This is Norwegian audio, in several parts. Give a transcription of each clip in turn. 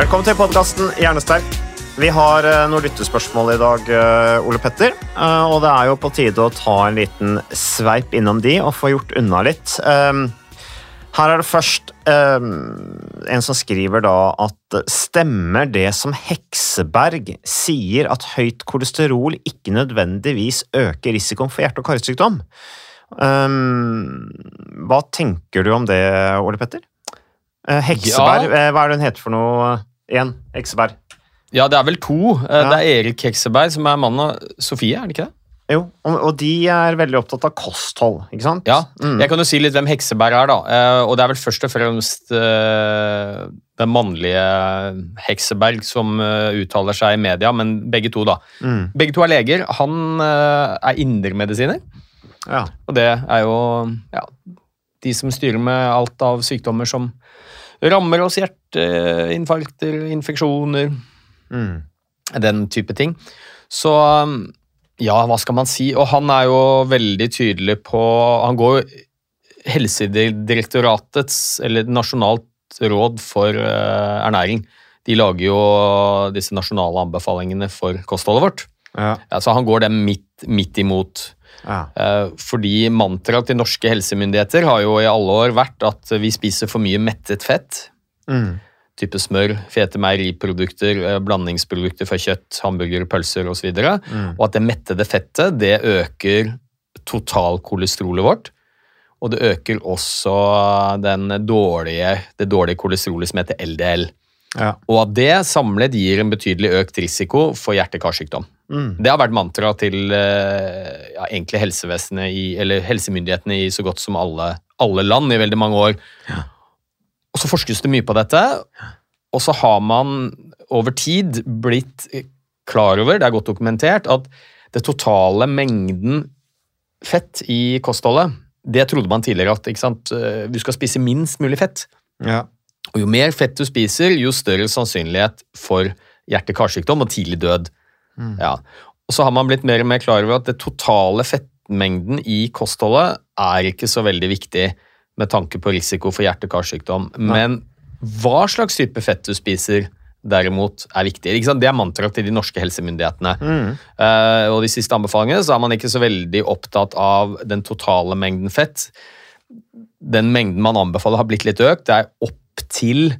Velkommen til podkasten Hjernesterk. Vi har eh, noen lyttespørsmål i dag, eh, Ole Petter. Eh, Og det er jo på tide å ta en liten sveip innom de og få gjort unna litt. Her er det først en som skriver da at stemmer det som Hekseberg sier at høyt kolesterol ikke nødvendigvis øker risikoen for hjerte- og karsykdom? Hva tenker du om det, Ole Petter? Hekseberg, ja. hva er det hun heter for noe igjen? Hekseberg. Ja, det er vel to. Eh, Ja. Det er Erik Hekseberg som er mannen av Sofie, er det ikke det? Jo, og, de er veldig opptatt av kosthold, ikke sant? Ja. Mm. Jeg kan jo si litt hvem Hekseberg er, da. Eh, Og det er vel først og fremst eh, den mannlige Hekseberg som uttaler seg i media, men begge to, da. Mm. Begge to er leger. Han er indremedisiner, Ja. og det er jo ja, de som styrer med alt av sykdommer som rammer oss. Hjerteinfarkter, infeksjoner, Mm. den type ting. Så ja, hva skal man si? Og han er jo veldig tydelig på Han går jo Helsedirektoratets, eller Nasjonalt råd for eh, ernæring. De lager jo disse nasjonale anbefalingene for kostholdet vårt. Ja. Ja, så han går dem midt, midt imot. Ja. Eh, fordi mantraet til norske helsemyndigheter har jo i alle år vært at vi spiser for mye mettet fett. Mm. Type smør, fete meieriprodukter, eh, blandingsprodukter fra kjøtt, hamburger, pølser osv. Mm. Og at det mettede fettet det øker totalkolesterolet vårt. Og det øker også den dårlige, det dårlige kolesterolet som heter LDL. Ja. Og at det samlet gir en betydelig økt risiko for hjerte-karsykdom. Mm. Det har vært mantra til eh, ja, egentlig helsevesenet i, eller helsemyndighetene i så godt som alle, alle land i veldig mange år. Og så forskes det mye på dette, og så har man over tid blitt klar over, det er godt dokumentert, at det totale mengden fett i kostholdet, det trodde man tidligere at eh, du skal spise minst mulig fett. Ja. Og jo mer fett du spiser, jo større sannsynlighet for hjerte-karsykdom og tidlig død. Ja. Og så har man blitt mer og mer klar over at det totale fettmengden i kostholdet er ikke så veldig viktig med tanke på risiko for hjerte-karsykdom. Men hva slags type fett du spiser, derimot, er viktig. Det er mantraet til de norske helsemyndighetene. Eh, og de siste anbefalingene så er man ikke så veldig opptatt av den totale mengden fett. Den mengden man anbefaler har blitt litt økt. Det er opp til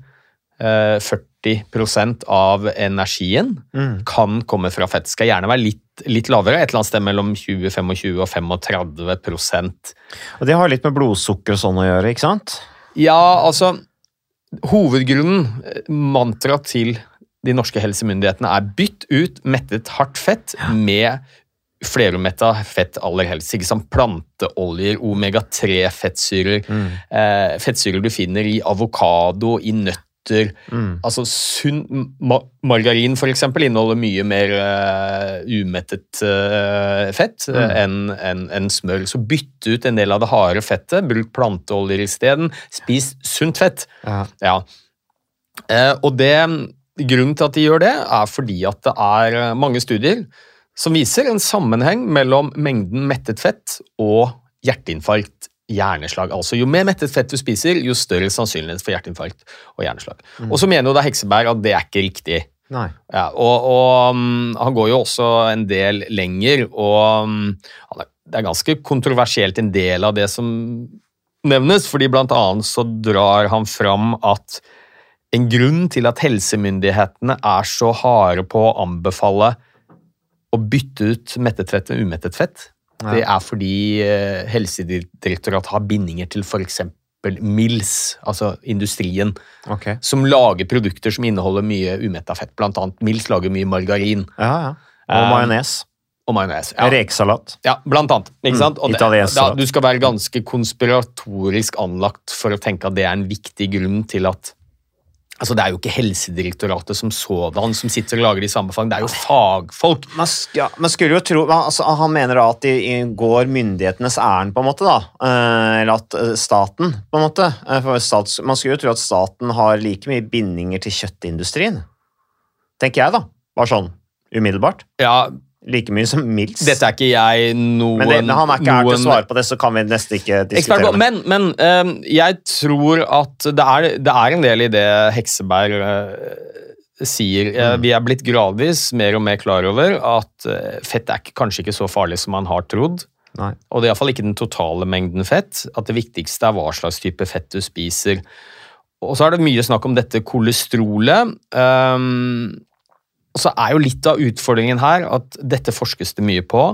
40% av energien Mm. kan komme fra fett. Skal gjerne være litt, litt lavere, et eller annet sted mellom 20, 25 og 35% Og det har litt med blodsukker og sånn å gjøre, ikke sant? Ja, altså Hovedgrunnen, mantraet mantra til de norske helsemyndighetene, er bytt ut mettet hardt fett med flerumetta fett aller helst. Ikke sant? Planteoljer, omega-3-fettsyrer, eh, fettsyrer du finner i avokado, i nøtter. Altså sunn ma Margarin eksempel inneholder mye mer uh, umettet uh, fett mm. enn en, en smør. Så bytt ut en del av det harde fettet, bruk planteoljer isteden. Spis sunt fett. Ja. Ja. Uh, og det, grunnen til at de gjør det, er fordi at det er eh, mange studier som viser en sammenheng mellom mengden mettet fett og hjerteinfarkt, hjerneslag. Altså Jo mer mettet fett du spiser, jo større sannsynlighet for hjerteinfarkt og hjerneslag. Og så mener jo da Hekseberg at det er ikke riktig. Ja, og, og um, han går jo også en del lenger, og um, det er ganske kontroversielt en del av det som nevnes, fordi blant annet så drar han fram at en grunn til at helsemyndighetene er så harde på å anbefale å bytte ut mettet fett med umettet fett, Ja. det er fordi eh, Helsedirektoratet har bindinger til f.eks. Mills, altså industrien, okay. som lager produkter som inneholder mye umetta fett. Blant annet Mills lager mye margarin Ja, ja. Og Um, majones. og majones. Ja. Rekesalat. ja, blant annet. Ikke Mm, sant? Mm, italiensk salat. du skal være ganske konspiratorisk anlagt for å tenke at det er en viktig grunn til at Altså, Det er jo ikke Helsedirektoratet som sådan som sitter og lager de samme fang, det er jo fagfolk. Man, ja, man skulle jo tro man- altså, Han mener da at de går myndighetenes ærend, på en måte. da. Eh, eller at eh, staten, på en måte. Eh, for stats, man skulle jo tro at staten har like mye bindinger til kjøttindustrien. Tenker jeg, da. Bare sånn umiddelbart. Ja, Like mye som Mills. Dette er ikke jeg noen men det, han er ikke her til å svare på det, så kan vi nesten ikke diskutere det. Men, men eh, jeg tror at det er, det er en del i det Hekseberg uh, sier. Mm. Vi er blitt gradvis mer og mer klar over at eh, fett er kanskje ikke så farlig som man har trodd. Nei. Og det er iallfall ikke den totale mengden fett. At det viktigste er hva slags type fett du spiser. Og så er det mye snakk om dette kolesterolet. Um, så er jo litt av utfordringen her at dette forskes det mye på.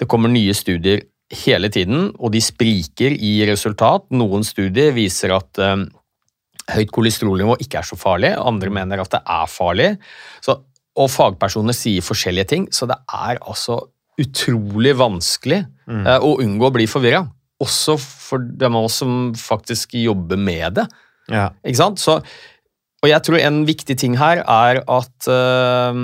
Det kommer nye studier hele tiden, og de spriker i resultat. Noen studier viser at um, høyt kolesterolnivå ikke er så farlig, andre mener at det er farlig. Så, og fagpersoner sier forskjellige ting, så det er altså utrolig vanskelig eh, å unngå å bli forvirra. Også for dem av oss som faktisk jobber med det. Ja. Ikke sant? Så, og jeg tror en viktig ting her er at uh,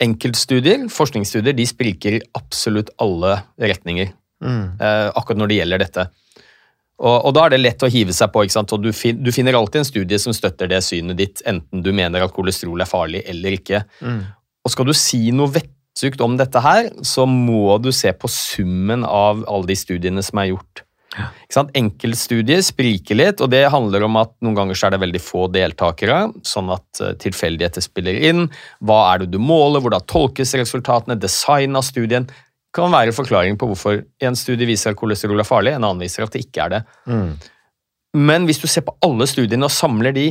enkeltstudier, forskningsstudier, de spriker i absolutt alle retninger. Mm. Uh, akkurat når det gjelder dette. Og, og da er det lett å hive seg på, ikke sant? og du, fin, du finner alltid en studie som støtter det synet ditt, enten du mener at kolesterol er farlig eller ikke. Mm. Og skal du si noe vettugt om dette her, så må du se på summen av alle de studiene som er gjort. Sant? Enkeltstudier spriker litt, og det handler om at noen ganger så er det veldig få deltakere, sånn at eh, tilfeldigheter spiller inn. Hva er det du måler, hvordan tolkes resultatene, design av studien kan være forklaring på hvorfor en studie viser at kolesterol er farlig, en annen viser at det ikke er det. Mm. Men hvis du ser på alle studiene og samler de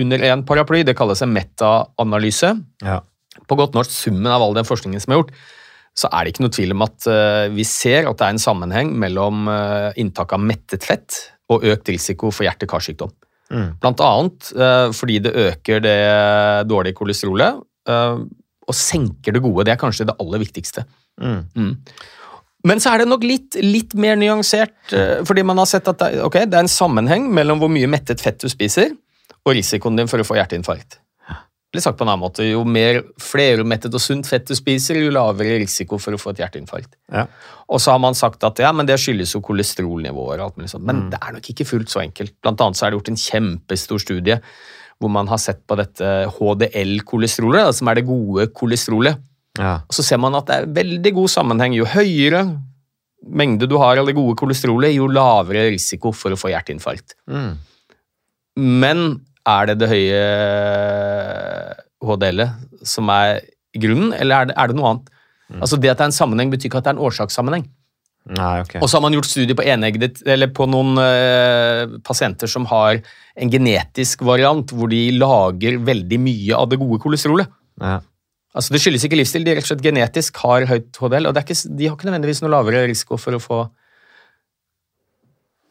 under én paraply, det kalles en metaanalyse, Ja. på godt norsk summen av all den forskningen som er gjort, så er det ikke noe tvil om at eh, vi ser at det er en sammenheng mellom uh, inntak av mettet fett og økt risiko for hjerte-karsykdom. Mm. Blant annet eh, fordi det øker det dårlige kolesterolet eh, og senker det gode. Det er kanskje det aller viktigste. Mm. Mm. Men så er det nok litt, litt mer nyansert, eh, fordi man har sett at det, okay, det er en sammenheng mellom hvor mye mettet fett du spiser, og risikoen din for å få hjerteinfarkt. Eller sagt på en annen måte, Jo mer flerumettet og sunt fett du spiser, jo lavere risiko for å få et hjerteinfarkt. Ja. Og så har man sagt at ja, men det skyldes jo kolesterolnivåer og alt mulig sånt. Men det er nok ikke fullt så enkelt. Blant annet så er det gjort en kjempestor studie hvor man har sett på dette HDL-kolesterolet, som er det gode kolesterolet. Ja. Og så ser man at det er veldig god sammenheng. Jo høyere mengde du har av det gode kolesterolet, jo lavere risiko for å få hjerteinfarkt. Mm. Men er det det høye HDL-et som er grunnen, eller er det, er det noe annet? Altså Det at det er en sammenheng, betyr ikke at det er en årsakssammenheng. Nei, ok. Og så har man gjort studier på enegget, eller på noen uh, pasienter som har en genetisk variant hvor de lager veldig mye av det gode kolesterolet. Ja. Altså Det skyldes ikke livsstil, de rett og slett genetisk har høyt HDL, og det er ikke, de har ikke nødvendigvis noe lavere risiko for å få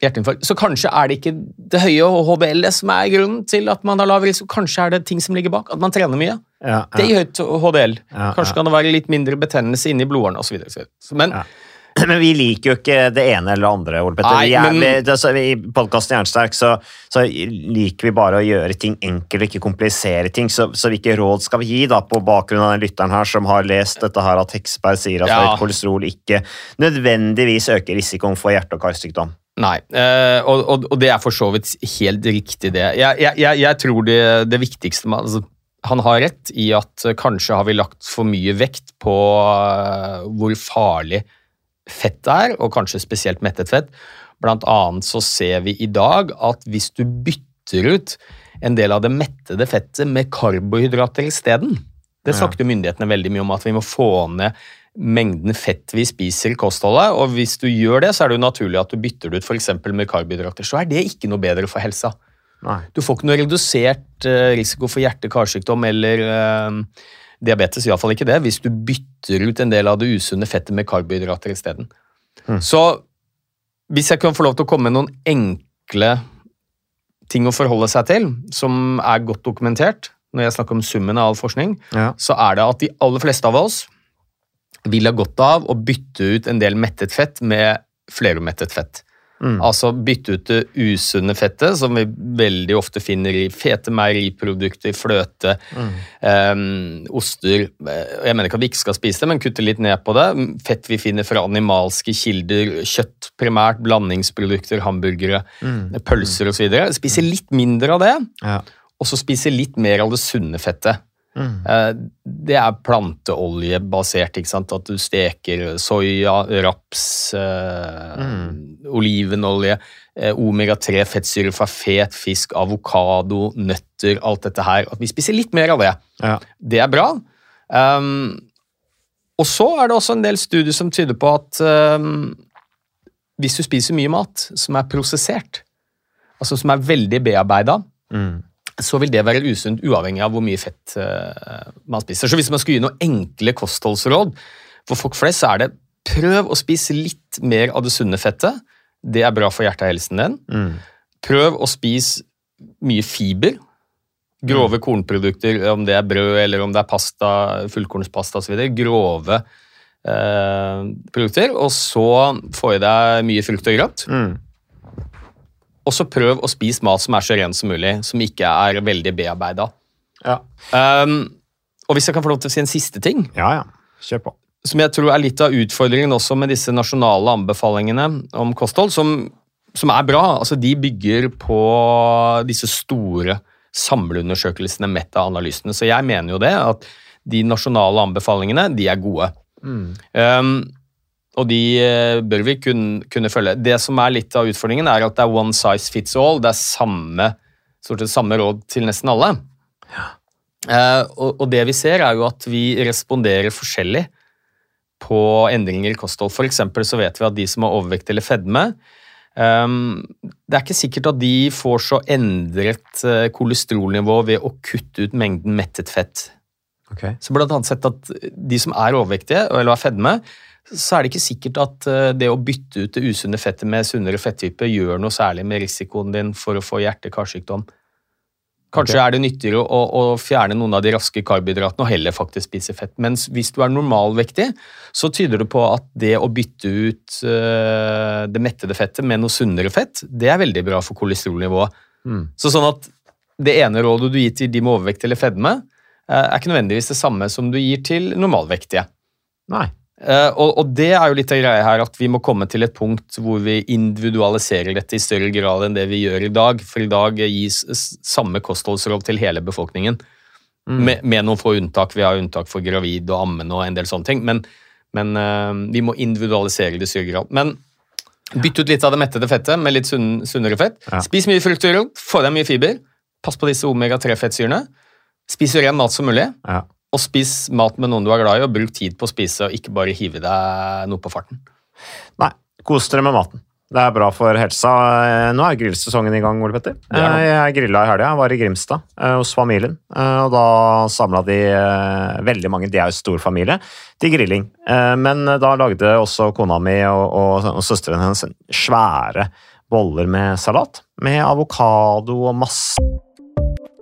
hjerteinfarkt. Så kanskje er det ikke det høye HBL som er grunnen til at man har lav risiko, kanskje er det ting som ligger bak, at man trener mye. Ja, Det ja. gir høyt HDL. Ja, Kanskje ja. kan det være litt mindre betennelse inni blodårene osv. Men. Men vi liker jo ikke det ene eller det andre, Ole Petter. Nei, Vi er, men- vi, altså, I podkasten Jernsterk så, så liker vi bare å gjøre ting enkelt og ikke komplisere ting. Så, så hvilke råd skal vi gi da, på bakgrunn av den lytteren her som har lest dette her at Heksberg sier at Ja. høyt kolesterol ikke nødvendigvis øker risikoen for hjerte- og karsykdom? Nei, eh, og, og, og det er for så vidt helt riktig, det. Jeg, jeg, jeg, tror det, det viktigste man, altså, Han har rett i at eh, kanskje har vi lagt for mye vekt på uh, hvor farlig fett er, og kanskje spesielt mettet fett. Blant annet så ser vi i dag at hvis du bytter ut en del av det mettede fettet med karbohydrater isteden, Det snakket jo myndighetene veldig mye om, at vi må få ned mengden fett vi spiser i kostholdet. Og hvis du gjør det, så er det jo naturlig at du bytter det ut f.eks. med karbohydrater. Så er det ikke noe bedre for helsa. Nei. Du får ikke noe redusert eh, risiko for hjerte-karsykdom eller eh, diabetes, iallfall ikke det, hvis du bytter ut en del av det usunne fettet med karbohydrater isteden. Så hvis jeg kan få lov til å komme med noen enkle ting å forholde seg til, som er godt dokumentert når jeg snakker om summen av all forskning, Ja. så er det at de aller fleste av oss vil ha godt av å bytte ut en del mettet fett med fleromettet fett. Altså bytte ut det usunne fettet, som vi veldig ofte finner i fete meieriprodukter, fløte, em, oster. Jeg mener ikke at vi ikke skal spise det, men kutte litt ned på det. Fett vi finner fra animalske kilder, kjøtt primært, blandingsprodukter, hamburgere, pølser osv. Spise litt mindre av det, Ja. og så spise litt mer av det sunne fettet. Eh, Det er planteoljebasert, ikke sant? at du steker soya, raps, mm. olivenolje, eh, omega-3, fettsyre fra fet fisk, avokado, nøtter, alt dette her. At vi spiser litt mer av det. Ja. Det er bra. Um, og så er det også en del studier som tyder på at um, hvis du spiser mye mat som er prosessert, altså som er veldig bearbeida, så vil det være usunt uavhengig av hvor mye fett eh, man spiser. Så hvis man skulle gi noen enkle kostholdsråd for folk flest, så er det prøv å spise litt mer av det sunne fettet. Det er bra for hjertehelsen din. Prøv å spise mye fiber. Grove kornprodukter, om det er brød eller om det er pasta, fullkornspasta osv. Grove eh, produkter. Og så få i deg mye frukt og grønt. Og så prøv å spise mat som er så ren som mulig, som ikke er veldig bearbeida. Ja. Um, og hvis jeg kan få lov til å si en siste ting, ja, ja. Kjør på. som jeg tror er litt av utfordringen også med disse nasjonale anbefalingene om kosthold, som, som er bra. Altså, de bygger på disse store samleundersøkelsene, meta-analysene. Så jeg mener jo det, at de nasjonale anbefalingene, de er gode. Um, og de eh, bør vi kunne, kunne følge. Det som er litt av utfordringen, er at det er one size fits all. Det er samme, stort sett samme råd til nesten alle. Eh, og, og det vi ser, er jo at vi responderer forskjellig på endringer i kosthold. For eksempel så vet vi at de som har overvekt eller fedme, ehm, det er ikke sikkert at de får så endret eh, kolesterolnivå ved å kutte ut mengden mettet fett. Okay. Så blant annet sett at de som er overvektige eller har fedme, så er det ikke sikkert at eh, det å bytte ut det usunne fettet med sunnere fettype gjør noe særlig med risikoen din for å få hjerte-karsykdom. Kanskje er det nyttigere å, å fjerne noen av de raske karbohydratene og heller faktisk spise fett. Mens hvis du er normalvektig, så tyder det på at det å bytte ut uh, det mettede fettet med noe sunnere fett, det er veldig bra for kolesterolnivået. Så sånn at det ene rådet du gir til de med overvekt eller fedme, uh, er ikke nødvendigvis det samme som du gir til normalvektige. Nei. Eh, og, og det er jo litt av greia her, at vi må komme til et punkt hvor vi individualiserer dette i større grad enn det vi gjør i dag. For i dag gis samme kostholdsråd til hele befolkningen. Med, med noen få unntak. Vi har unntak for gravid og ammende og en del sånne ting. Men, men eh, vi må individualisere det i større grad. Men bytt ut litt av det mettede fettet med litt sunn, sunnere fett. Ja. Spis mye frukt og grønt, få deg mye fiber. Pass på disse omega-3-fettsyrene. Spis så ren mat som mulig. Ja. Og spis mat med noen du er glad i, og bruk tid på å spise, og ikke bare hive deg noe på farten. Nei, kos dere med maten. Det er bra for helsa. Eh, Nå er grillsesongen i gang, Ole Petter. Er. Eh, Jeg grilla i helga. Var i Grimstad eh, hos familien. Og da samla de veldig mange, de er jo stor familie, til grilling. Men da lagde også kona mi og, og, og søsteren hennes svære boller med salat. Med avokado og masse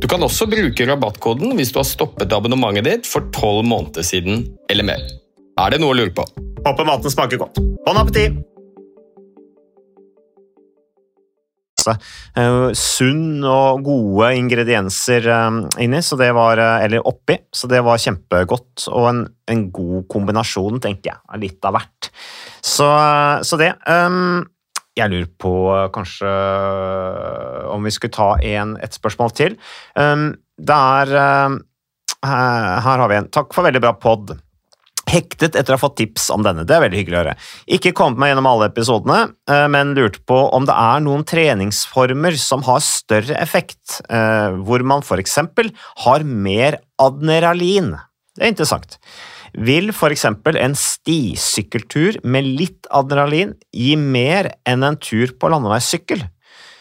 Du kan også bruke rabattkoden hvis du har stoppet abonnementet ditt for tolv måneder siden eller mer. Er det noe å lure på? Håper maten smaker godt. Bon appétit! Uh, sunn og gode ingredienser uh, inni, så det var, uh, eller oppi, så det var kjempegodt. Og en, en god kombinasjon, tenker jeg, litt av hvert. Så, så det. Um, jeg lurer på kanskje om vi skulle ta en, et spørsmål til. Um, det er Her har vi en. Takk for veldig bra pod. Hektet etter å ha fått tips om denne. Det er veldig hyggelig å høre. Ikke kommet meg gjennom alle episodene, eh, men lurte på om det er noen treningsformer som har større effekt, eh, hvor man eksempel har mer adrenalin. Det er interessant. Vil eksempel en stisykkeltur med litt adrenalin gi mer enn en tur på landeveissykkel?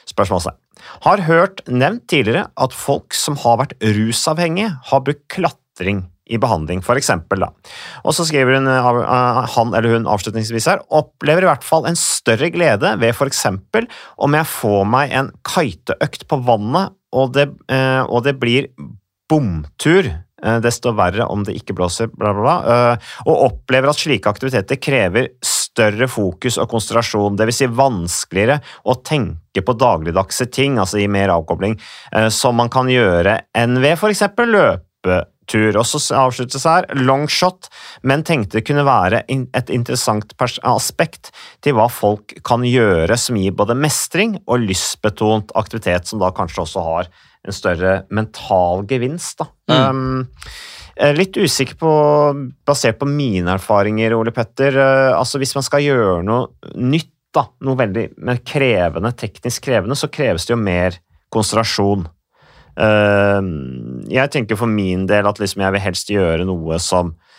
Spørsmålstegn. Har hørt nevnt tidligere at folk som har vært rusavhengige, har brukt klatring i behandling, for eksempel, da. Og så skriver hun, uh, han eller hun avslutningsvis her, opplever i hvert fall en større glede ved for eksempel om jeg får meg en kiteøkt på vannet, og det, uh, og det blir bomtur, desto verre om det ikke blåser, bla, bla, bla, og opplever at slike aktiviteter krever større fokus og konsentrasjon, dvs. Si vanskeligere å tenke på dagligdagse ting, altså gi mer avkobling, som man kan gjøre enn ved for eksempel løpe tur. Og så avsluttes her long shot, men tenkte det kunne være et interessant aspekt til hva folk kan gjøre som gir både mestring og lystbetont aktivitet, som da kanskje også har en større mental gevinst. Da. Mm. Um, litt usikker på, basert på mine erfaringer, Ole Petter. Uh, altså Hvis man skal gjøre noe nytt, da, noe veldig krevende, teknisk krevende, så kreves det jo mer konsentrasjon. Ehm, jeg tenker for min del at liksom jeg vil helst gjøre noe som eh,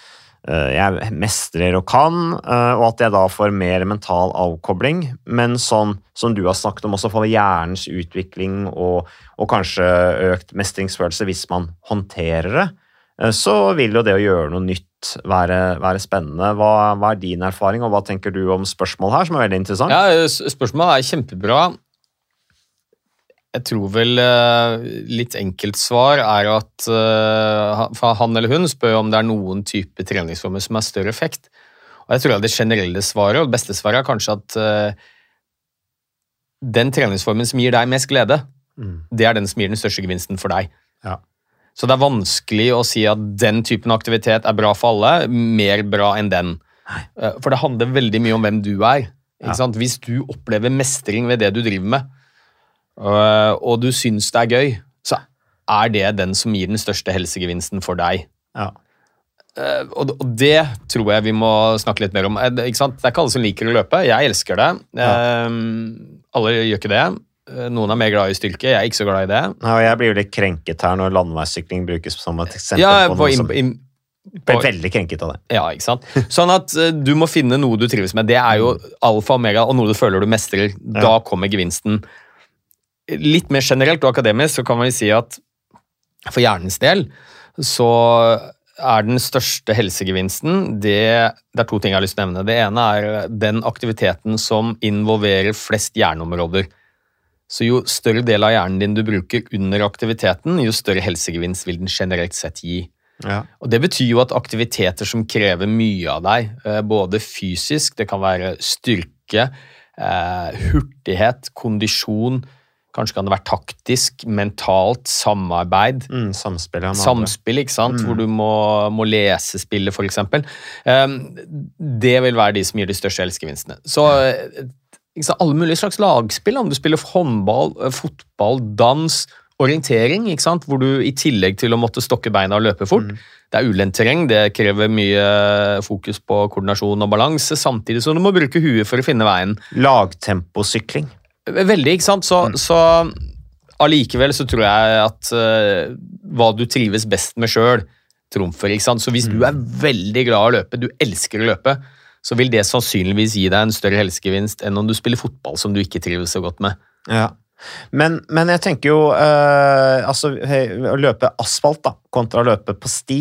jeg mestrer og kan, eh, og at jeg da får mer mental avkobling. Men sånn som du har snakket om, også for hjernens utvikling og, og kanskje økt mestringsfølelse hvis man håndterer det, eh, så vil jo det å gjøre noe nytt være, være spennende. Hva, hva, er din erfaring, og hva tenker du om spørsmål her, som er veldig interessant? Ja, Spørsmålet er kjempebra. Jeg tror vel uh, litt enkelt svar er at uh, han eller hun spør om det er noen type treningsformer som har større effekt. Og jeg tror det generelle svaret, og det beste svaret, er kanskje at eh, den treningsformen som gir deg mest glede, det er den som gir den største gevinsten for deg. Ja. Så det er vanskelig å si at den typen aktivitet er bra for alle, mer bra enn den. Nei. For det handler veldig mye om hvem du er. Sant? Hvis du opplever mestring ved det du driver med, og du syns det er gøy, så er det den som gir den største helsegevinsten for deg. Ja. Eh, Og det tror jeg vi må snakke litt mer om. Eh, det- er ikke alle som liker å løpe. Jeg elsker det. Eh, Alle gjør ikke det. Eh, Noen er mer glad i styrke. Jeg er ikke så glad i det. Ja, jeg blir jo litt krenket her når landeveissykling brukes som et eksempel. Ja, på på, noe som ble veldig krenket av det. Ja, ikke sant? Sånn at eh, du må finne noe du trives med. Det er jo alfa og omega, og noe du føler du mestrer. Da kommer gevinsten. Litt mer generelt og akademisk så kan man si at for hjernens del så er den største helsegevinsten det, det er to ting jeg har lyst til å nevne. Det ene er den aktiviteten som involverer flest hjerneområder. Så jo større del av hjernen din du bruker under aktiviteten, jo større helsegevinst vil den generelt sett gi. Ja. Og Det betyr jo at aktiviteter som krever mye av deg, eh, både fysisk, det kan være styrke, eh, hurtighet, kondisjon, kanskje kan det være taktisk, mentalt, samarbeid, Mm, samspill samspill, ikke sant? hvor du må, må lese spillet, f.eks. Um, det vil være de som gir de største helsegevinstene. Så eh, sant? alle mulige slags lagspill, om du spiller håndball, eh, fotball, dans, orientering, ikke sant? hvor du i tillegg til å måtte stokke beina og løpe fort, det er ulendt terreng, det krever mye fokus på koordinasjon og balanse, samtidig som du må bruke huet for å finne veien. Lagtemposykling. Veldig, ikke sant? Så, så allikevel så tror jeg at uh, hva du trives best med sjøl, trumfer. ikke sant? Så hvis du er veldig glad i å løpe, du elsker å løpe, så vil det sannsynligvis gi deg en større helsegevinst enn om du spiller fotball som du ikke trives så godt med. Ja. Men, men jeg tenker jo eh, altså, hei, Å løpe asfalt da, kontra å løpe på sti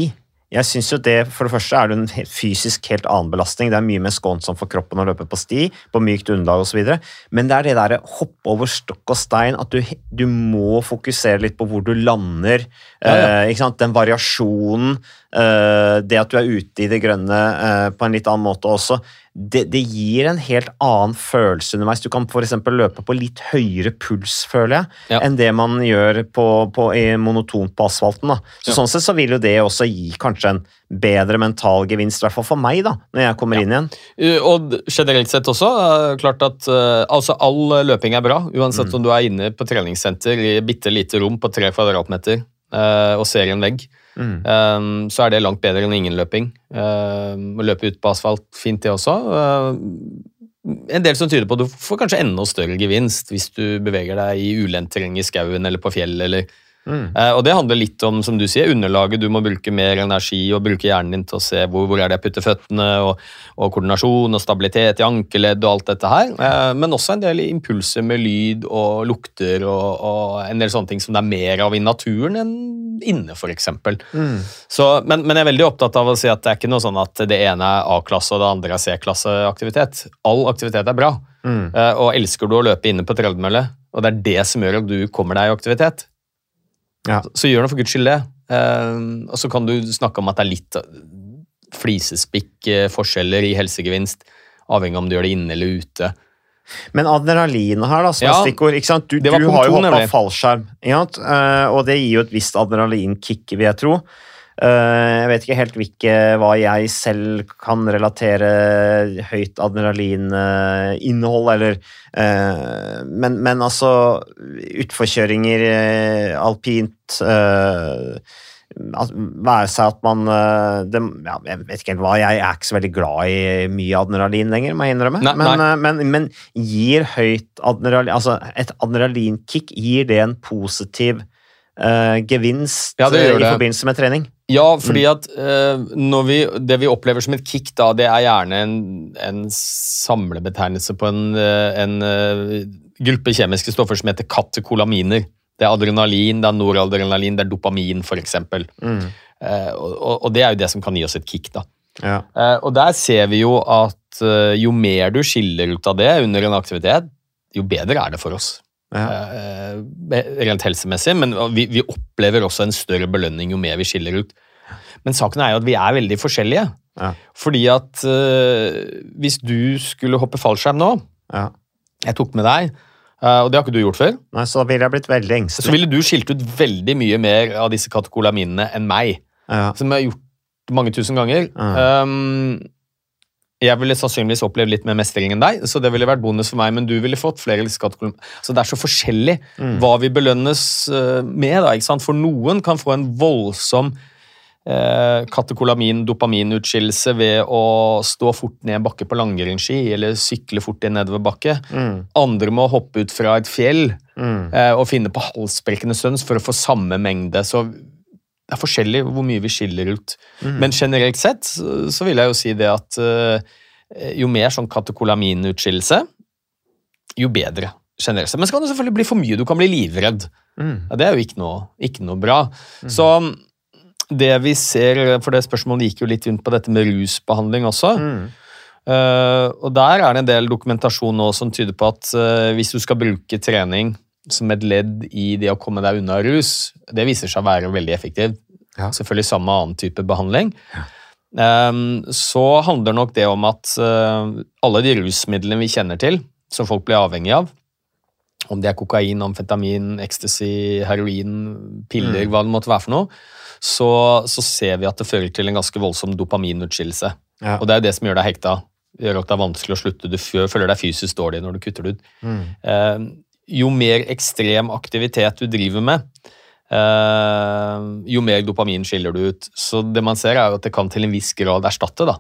Jeg synes jo det, For det første er det en fysisk helt annen belastning. Det er mye mer skånsomt for kroppen å løpe på sti, på mykt underlag osv. Men det er det derre hoppe over stokk og stein, at du, du må fokusere litt på hvor du lander. Ja, ja. eh, ikke sant? Den variasjonen, eh, det at du er ute i det grønne eh, på en litt annen måte også det, det gir en helt annen følelse underveis. Du kan f.eks. løpe på litt høyere puls, føler jeg, Ja. enn det man gjør på, på, monotont på asfalten. Da. Så Ja. Sånn sett så vil jo det også gi kanskje en bedre mental gevinst, i hvert fall for meg, da, når jeg kommer inn igjen. Og generelt sett også, uh, klart at uh, altså all løping er bra, uansett om du er inne på treningssenter i bitte lite rom på tre kvadratmeter uh, og ser en vegg. Um, så er det langt bedre enn ingen løping. Um, å løpe ut på asfalt, fint det også. Um, en del som tyder på at du får kanskje enda større gevinst hvis du beveger deg i ulendt terreng i skauen eller på fjell. Eller, Uh, og det handler litt om som du sier, underlaget. Du må bruke mer energi og bruke hjernen din til å se hvor, hvor er det jeg putter føttene, og, og koordinasjon og stabilitet i ankeledd og alt dette her. Uh, men også en del impulser med lyd og lukter og, og en del sånne ting som det er mer av i naturen enn inne, f.eks. Så, men, men jeg er veldig opptatt av å si at det er ikke noe sånn at det ene er A-klasse og det andre er C-klasseaktivitet. All aktivitet er bra. Eh, og elsker du å løpe inne på tredemølle, og det er det som gjør at du kommer deg i aktivitet, Ja. så gjør nå for guds skyld det. Eh, og så kan du snakke om at det er litt eh, flisespikk-forskjeller i helsegevinst, avhengig av om du gjør det inne eller ute. Men adrenalinet her, da, som Ja, er stikkord. ikke sant? Du, du har jo hoppa fallskjerm? Eh, og det gir jo et visst adrenalinkick, vil jeg tro. Eh, jeg vet ikke helt hvilke, hva jeg selv kan relatere høyt adrenalininnhold, eller eh, men, men altså Utforkjøringer, alpint Være seg at man eh, det, ja, Jeg vet ikke helt hva, jeg er ikke så veldig glad i mye adrenalin lenger, må jeg innrømme. Nei, men, nei. eh, men, men gir høyt adrenalin Altså et adrenalinkick, gir det en positiv uh, gevinst Ja, i forbindelse med trening? Ja, fordi at uh, når vi, det vi opplever som et kick, da, det er gjerne en, en samlebetegnelse på en, en uh, gruppe kjemiske stoffer som heter katekolaminer. Det er adrenalin, det er noradrenalin, det er dopamin, f.eks. Eh, og, og, det er jo det som kan gi oss et kick. da. Ja. Eh, og der ser vi jo at eh, jo mer du skiller ut av det under en aktivitet, jo bedre er det for oss. Ja. Eh, rent helsemessig, men vi, vi opplever også en større belønning jo mer vi skiller ut. Men saken er jo at vi er veldig forskjellige. Ja. Fordi at eh, hvis du skulle hoppe fallskjerm nå, Ja. jeg tok med deg, eh, og det har ikke du gjort før, Nei, så ville jeg blitt veldig så ville du skilt ut veldig mye mer av disse katekolaminene enn meg. Ja. som jeg har gjort mange tusen ganger. Ja. Um, jeg ville sannsynligvis opplevd litt mer mestring enn deg, så det ville vært bonus for meg, men du ville fått flere skattekolumn. Så det er så forskjellig Mm. hva vi belønnes uh, med. da, ikke sant? For noen kan få en voldsom katekolamin, dopaminutskillelse ved å stå fort ned en bakke på langrennsski eller sykle fort i en nedoverbakke. Mm. Andre må hoppe ut fra et fjell Mm. eh, og finne på halsbrekkende stønns for å få samme mengde. Så det er forskjellig hvor mye vi skiller ut. Mm. Men generelt sett så, vil jeg jo si det at eh, jo mer sånn katekolaminutskillelse, jo bedre generelt sett. Men så kan det selvfølgelig bli for mye. Du kan bli livredd. Mm. Ja, det er jo ikke noe, ikke noe bra. Så det vi ser, for det spørsmålet gikk jo litt rundt på dette med rusbehandling også. Mm. Uh, og der er det en del dokumentasjon nå som tyder på at uh, hvis du skal bruke trening som et ledd i det å komme deg unna rus, det viser seg å være veldig effektivt. Ja. Selvfølgelig samme annen type behandling. Eh, så handler nok det om at uh, alle de rusmidlene vi kjenner til, som folk blir avhengig av, om det er kokain, amfetamin, ecstasy, heroin, piller, hva det måtte være for noe, så, så ser vi at det fører til en ganske voldsom dopaminutskillelse. Ja. Og det er jo det som gjør deg hekta. Det Gjør at det er vanskelig å slutte. Du føler deg fysisk dårlig når du kutter det ut. Mm. Eh, jo mer ekstrem aktivitet du driver med, eh, jo mer dopamin skiller du ut. Så det man ser, er at det kan til en viss grad erstatte. da.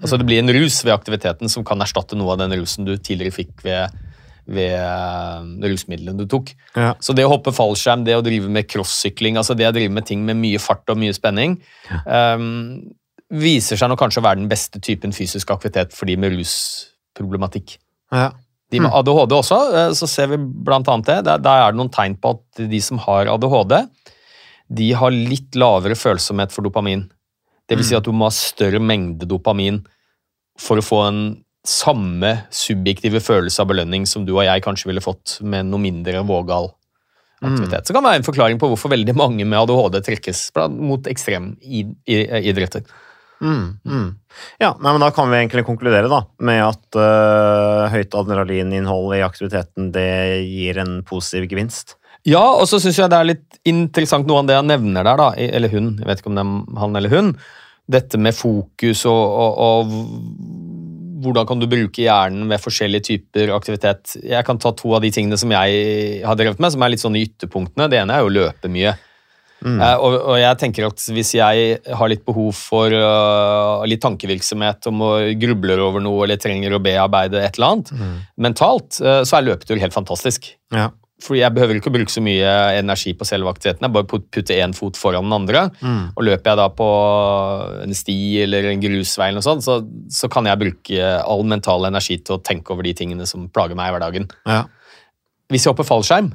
Altså Det blir en rus ved aktiviteten som kan erstatte noe av den rusen du tidligere fikk ved, ved eh, rusmidlene du tok. Ja. Så det å hoppe fallskjerm, det å drive med crossykling, altså det å drive med ting med mye fart og mye spenning, ehm, viser seg nå kanskje å være den beste typen fysisk aktivitet for de med rusproblematikk. Ja. De med ADHD også, eh, så ser vi blant annet det. Der, der er det noen tegn på at de som har ADHD, de har litt lavere følsomhet for dopamin. Det vil si at du må ha større mengde dopamin for å få en samme subjektive følelse av belønning som du og jeg kanskje ville fått med noe mindre vågal aktivitet. Så kan det være en forklaring på hvorfor veldig mange med ADHD trekkes mot ekstremidretter. Mm, mm. Ja, nei, men Da kan vi egentlig konkludere da, med at uh, høyt adrenalininnhold i aktiviteten det gir en positiv gevinst. Ja, og så syns jeg det er litt interessant noe av det han nevner der, da, eller hun, jeg vet ikke om det er han eller hun, dette med fokus og, og, og hvordan kan du bruke hjernen ved forskjellige typer aktivitet. Jeg kan ta to av de tingene som jeg har drevet med, som er litt sånn i ytterpunktene. Det ene er jo å løpe mye. Eh, og, og jeg tenker at hvis jeg har litt behov for uh, litt tankevirksomhet om å grubler over noe eller trenger å bearbeide et eller annet mentalt, uh, så er løpetur helt fantastisk. Ja. For jeg behøver ikke å bruke så mye energi på selve aktiviteten. Jeg bare putter én fot foran den andre. Og løper jeg da på en sti eller en grusvei, eller noe sånt, så, så kan jeg bruke all mental energi til å tenke over de tingene som plager meg i hverdagen. Ja. Hvis jeg hopper fallskjerm,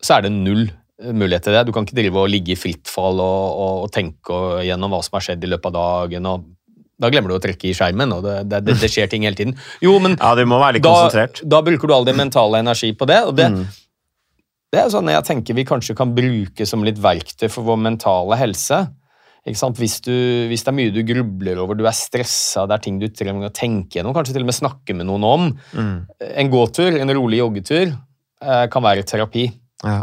så er det null mulighet til det. Du kan ikke drive og ligge i fritt fall og, og, og tenke gjennom hva som har skjedd i løpet av dagen. og da glemmer du å trekke i skjermen, og det, det, det, skjer ting hele tiden. Jo, men ja, da, da bruker du all din mentale energi på det. og det, Mm. Det er sånn jeg tenker vi kanskje kan bruke som litt verktøy for vår mentale helse. Hvis, du, hvis det er mye du grubler over, du er stressa, det er ting du trenger å tenke gjennom, kanskje til og med snakke med noen om. Mm. En gåtur, en rolig joggetur, eh, kan være terapi. Ja.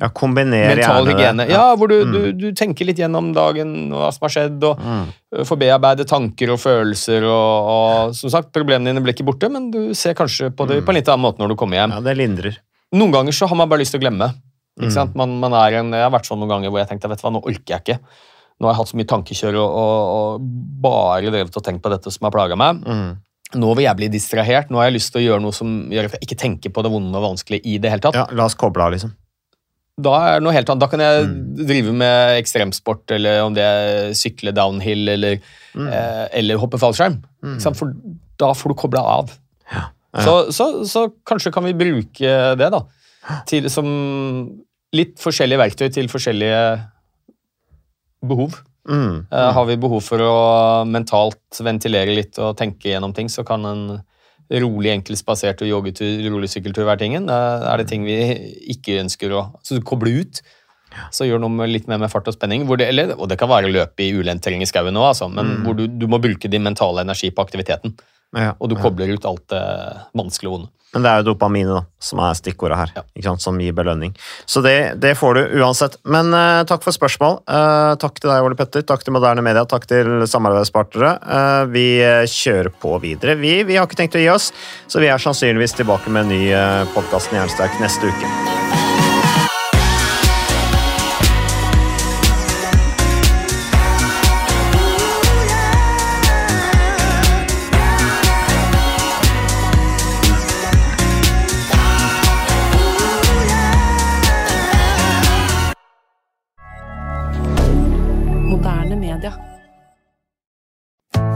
ja, kombinere Mental gjerne hygiene. det. Ja, hvor du, Mm. du, du tenker litt gjennom dagen og hva som har skjedd, og Mm. får bearbeide tanker og følelser. Og, og som sagt, Problemene dine blir ikke borte, men du ser kanskje på det på en litt annen måte når du kommer hjem. ja, det lindrer. Noen ganger så har man bare lyst til å glemme. Ikke Mm. sant? Man, man er en, jeg har vært sånn noen ganger hvor jeg tenkte vet du hva, nå orker jeg ikke. Nå har jeg hatt så mye tankekjør og, og, og bare drevet og tenkt på dette som har plaga meg. Mm. Nå vil jeg bli distrahert. Nå har jeg lyst til å gjøre noe som gjør at jeg ikke tenker på det vonde og vanskelige i det hele tatt. Ja, la oss koble av, liksom. Da er det noe helt annet. Da kan jeg Mm. drive med ekstremsport, eller om det er sykle downhill, eller, Mm. eh, eller hoppe fallskjerm. Ikke? For da får du kobla av. Så, så, så kanskje kan vi bruke det da, til, som litt forskjellige verktøy til forskjellige behov. Mm. mm. har vi behov for å mentalt ventilere litt og tenke gjennom ting, så kan en rolig, enkel spasert og joggetur, rolig sykkeltur være tingen. Er det ting vi ikke ønsker å så koble ut, Så gjør noe med, litt mer med fart og spenning. Hvor det, eller, og det kan være løp i ulendt terreng i skauen òg, altså, men Mm. hvor du, du må bruke din mentale energi på aktiviteten. Ja, Og du ja. kobler ut alt det vanskelige og vonde. Men det er jo dopaminet da, som er stikkordet her, sant? som gir belønning. Så det, det får du uansett. Men uh, takk for spørsmål. Uh, takk til deg, Ole Petter. Takk til Moderne Media. Takk til samarbeidspartnere. Uh, vi kjører på videre. Vi, vi har ikke tenkt å gi oss, så vi er sannsynligvis tilbake med en ny uh, podkast Jernsterk neste uke.